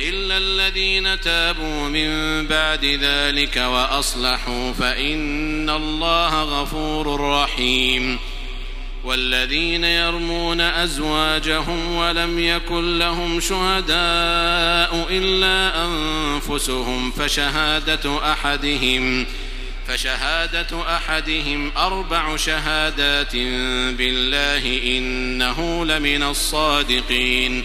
إلا الذين تابوا من بعد ذلك وأصلحوا فإن الله غفور رحيم. والذين يرمون أزواجهم ولم يكن لهم شهداء إلا أنفسهم فشهادة أحدهم فشهادة أحدهم أربع شهادات بالله إنه لمن الصادقين.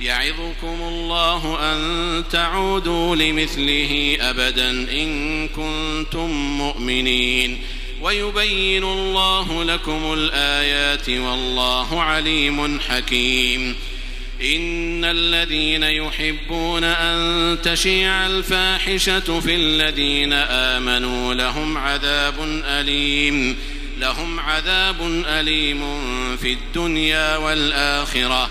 يعظكم الله أن تعودوا لمثله أبدا إن كنتم مؤمنين ويبين الله لكم الآيات والله عليم حكيم إن الذين يحبون أن تشيع الفاحشة في الذين آمنوا لهم عذاب أليم لهم عذاب أليم في الدنيا والآخرة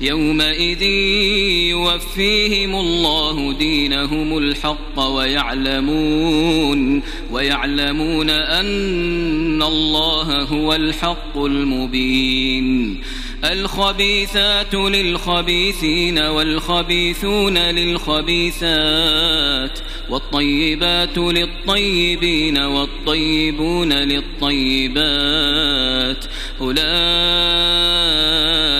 يومئذ يوفيهم الله دينهم الحق ويعلمون ويعلمون أن الله هو الحق المبين. الخبيثات للخبيثين والخبيثون للخبيثات والطيبات للطيبين والطيبون للطيبات أولئك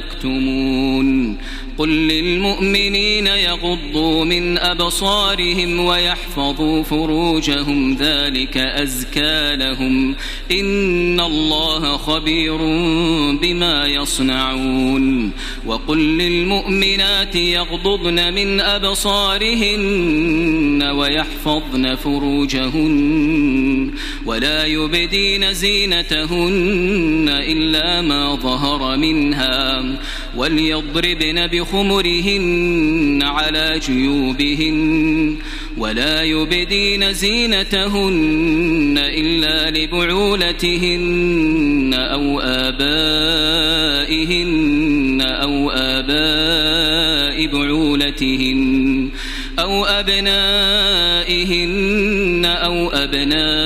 تكتمون قل للمؤمنين يغضوا من أبصارهم ويحفظوا فروجهم ذلك أزكى لهم إن الله خبير بما يصنعون وقل للمؤمنات يغضضن من أبصارهن ويحفظن فروجهن ولا يبدين زينتهن إلا ما ظهر منها وليضربن بخمرهن على جيوبهن ولا يبدين زينتهن إلا لبعولتهن أو آبائهن أو آباء بعولتهن أو أبنائهن أو أبناء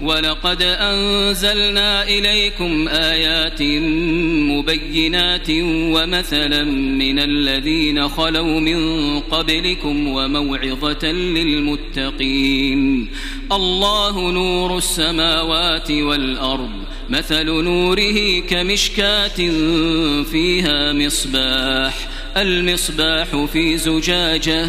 ولقد أنزلنا إليكم آيات مبينات ومثلا من الذين خلوا من قبلكم وموعظة للمتقين. الله نور السماوات والأرض مثل نوره كمشكاة فيها مصباح المصباح في زجاجة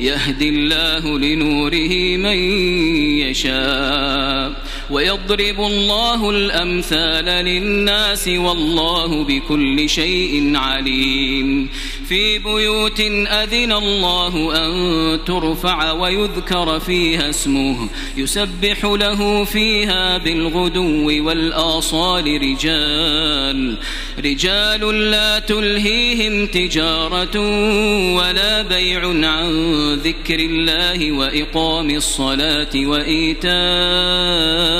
يهدي الله لنوره من يشاء. ويضرب الله الأمثال للناس والله بكل شيء عليم. في بيوت أذن الله أن ترفع ويذكر فيها اسمه. يسبح له فيها بالغدو والآصال رجال. رجال لا تلهيهم تجارة ولا بيع عن ذكر الله وإقام الصلاة وإيتاء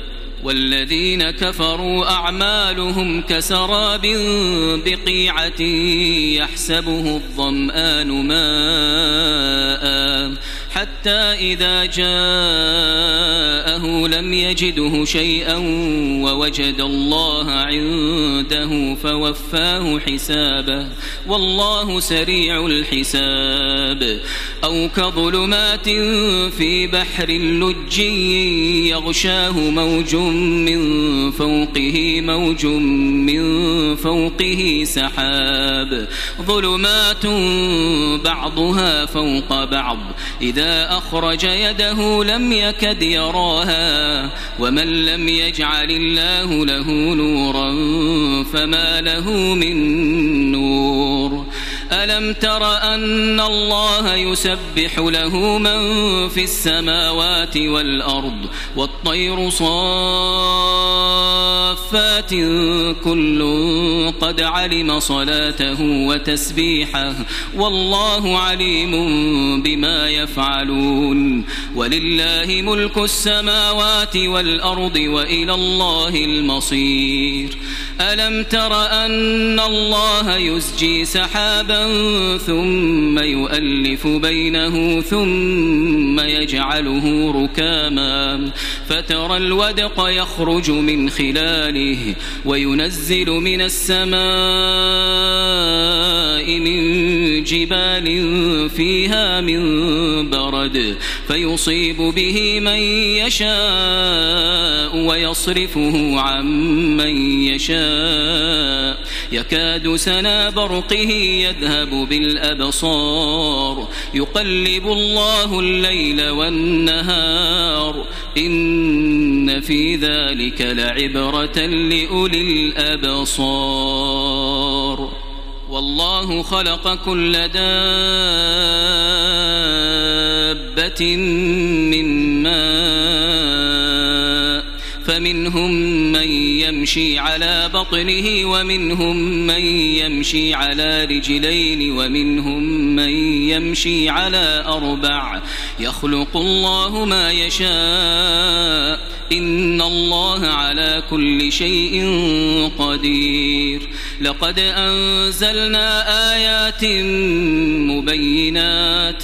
والذين كفروا أعمالهم كسراب بقيعة يحسبه الظمآن ماءً حتى إذا جاءه لم يجده شيئا ووجد الله عنده فوفاه حسابه. والله سريع الحساب. أو كظلمات في بحر لج يغشاه موج من فوقه موج من فوقه سحاب. ظلمات بعضها فوق بعض. إذا أخرج يده لم يكد يراها ومن لم يجعل الله له نورا فما له من نور. ألم تر أن الله يسبح له من في السماوات والأرض والطير صافات كل قد علم صلاته وتسبيحه والله عليم بما يفعلون ولله ملك السماوات والأرض وإلى الله المصير ألم تر أن الله يزجي سحابا ثم يؤلف بينه ثم يجعله ركاما. فترى الودق يخرج من خلاله وينزل من السماء من جبال فيها من برد فيصيب به من يشاء ويصرفه عن من يشاء. يكاد سنا برقه يذهب بالأبصار. يقلب الله الليل والنهار. إن في ذلك لعبرة لأولي الأبصار. والله خلق كل دابة من يمشي على بطنه ومنهم من يمشي على رجلين ومنهم من يمشي على أربع. يخلق الله ما يشاء. إن الله على كل شيء قدير. لقد أنزلنا آيات مبينات.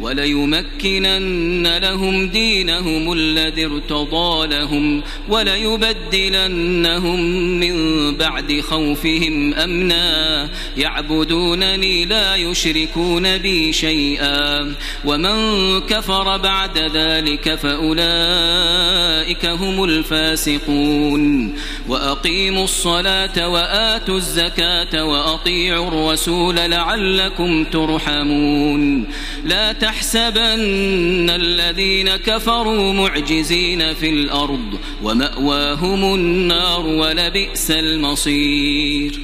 وليمكنن لهم دينهم الذي ارتضى لهم وليبدلنهم من بعد خوفهم أمنا. يعبدونني لا يشركون بي شيئا. ومن كفر بعد ذلك فأولئك هم الفاسقون. وأقيموا الصلاة وآتوا الزكاة وأطيعوا الرسول لعلكم ترحمون. لا تحسبن الذين كفروا معجزين في الأرض ومأواهم النار ولبئس المصير.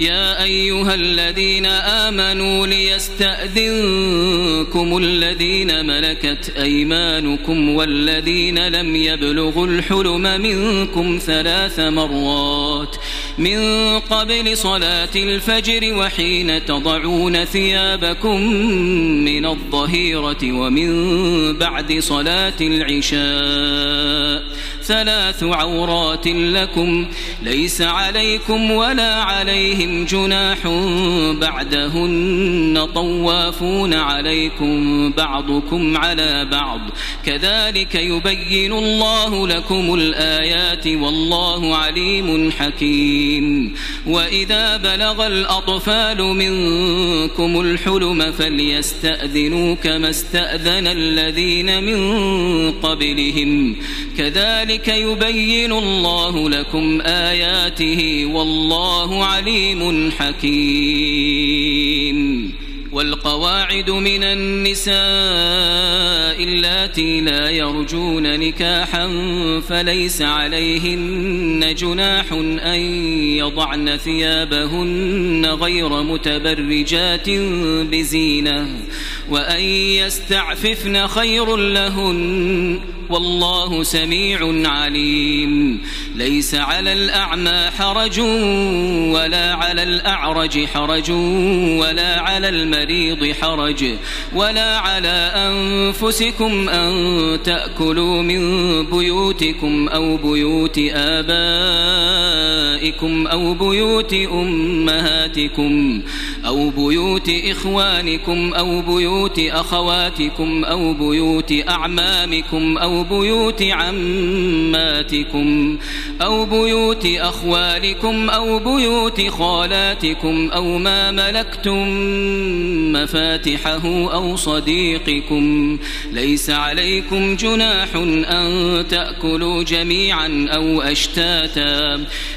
يا أيها الذين آمنوا ليستأذنكم الذين ملكت أيمانكم والذين لم يبلغوا الحلم منكم ثلاث مرات. من قبل صلاة الفجر وحين تضعون ثيابكم من الظهيرة ومن بعد صلاة العشاء ثلاث عورات لكم ليس عليكم ولا عليهم جناح بعدهن طوافون عليكم بعضكم على بعض. كذلك يبين الله لكم الآيات والله عليم حكيم. وإذا بلغ الأطفال منكم الحلم فليستأذنوا كما استأذن الذين من قبلهم. كذلك يبين الله لكم آياته والله عليم حكيم. والقواعد من النساء اللاتي لا يرجون نكاحا فليس عليهن جناح أن يضعن ثيابهن غير متبرجات بزينة وأن يستعففن خير لهن والله سميع عليم. ليس على الأعمى حرج ولا على الأعرج حرج ولا على المريض حرج ولا على أنفسكم أن تأكلوا من بيوتكم أو بيوت آبائكم أو بيوت أمهاتكم أو بيوت إخوانكم أو بيوت أخواتكم أو بيوت أعمامكم أو بيوت عماتكم أو بيوت أخوالكم أو بيوت خالاتكم أو ما ملكتم مفاتحه أو صديقكم ليس عليكم جناح أن تأكلوا جميعا أو أشتاتا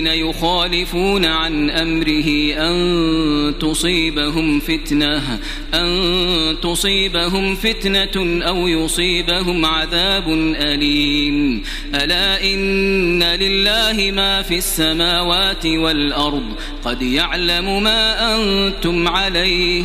الذين يخالفون عن أمره أن تصيبهم فتنة أن تصيبهم فتنة أو يصيبهم عذاب أليم. ألا إن لله ما في السماوات والأرض قد يعلم ما أنتم عليه.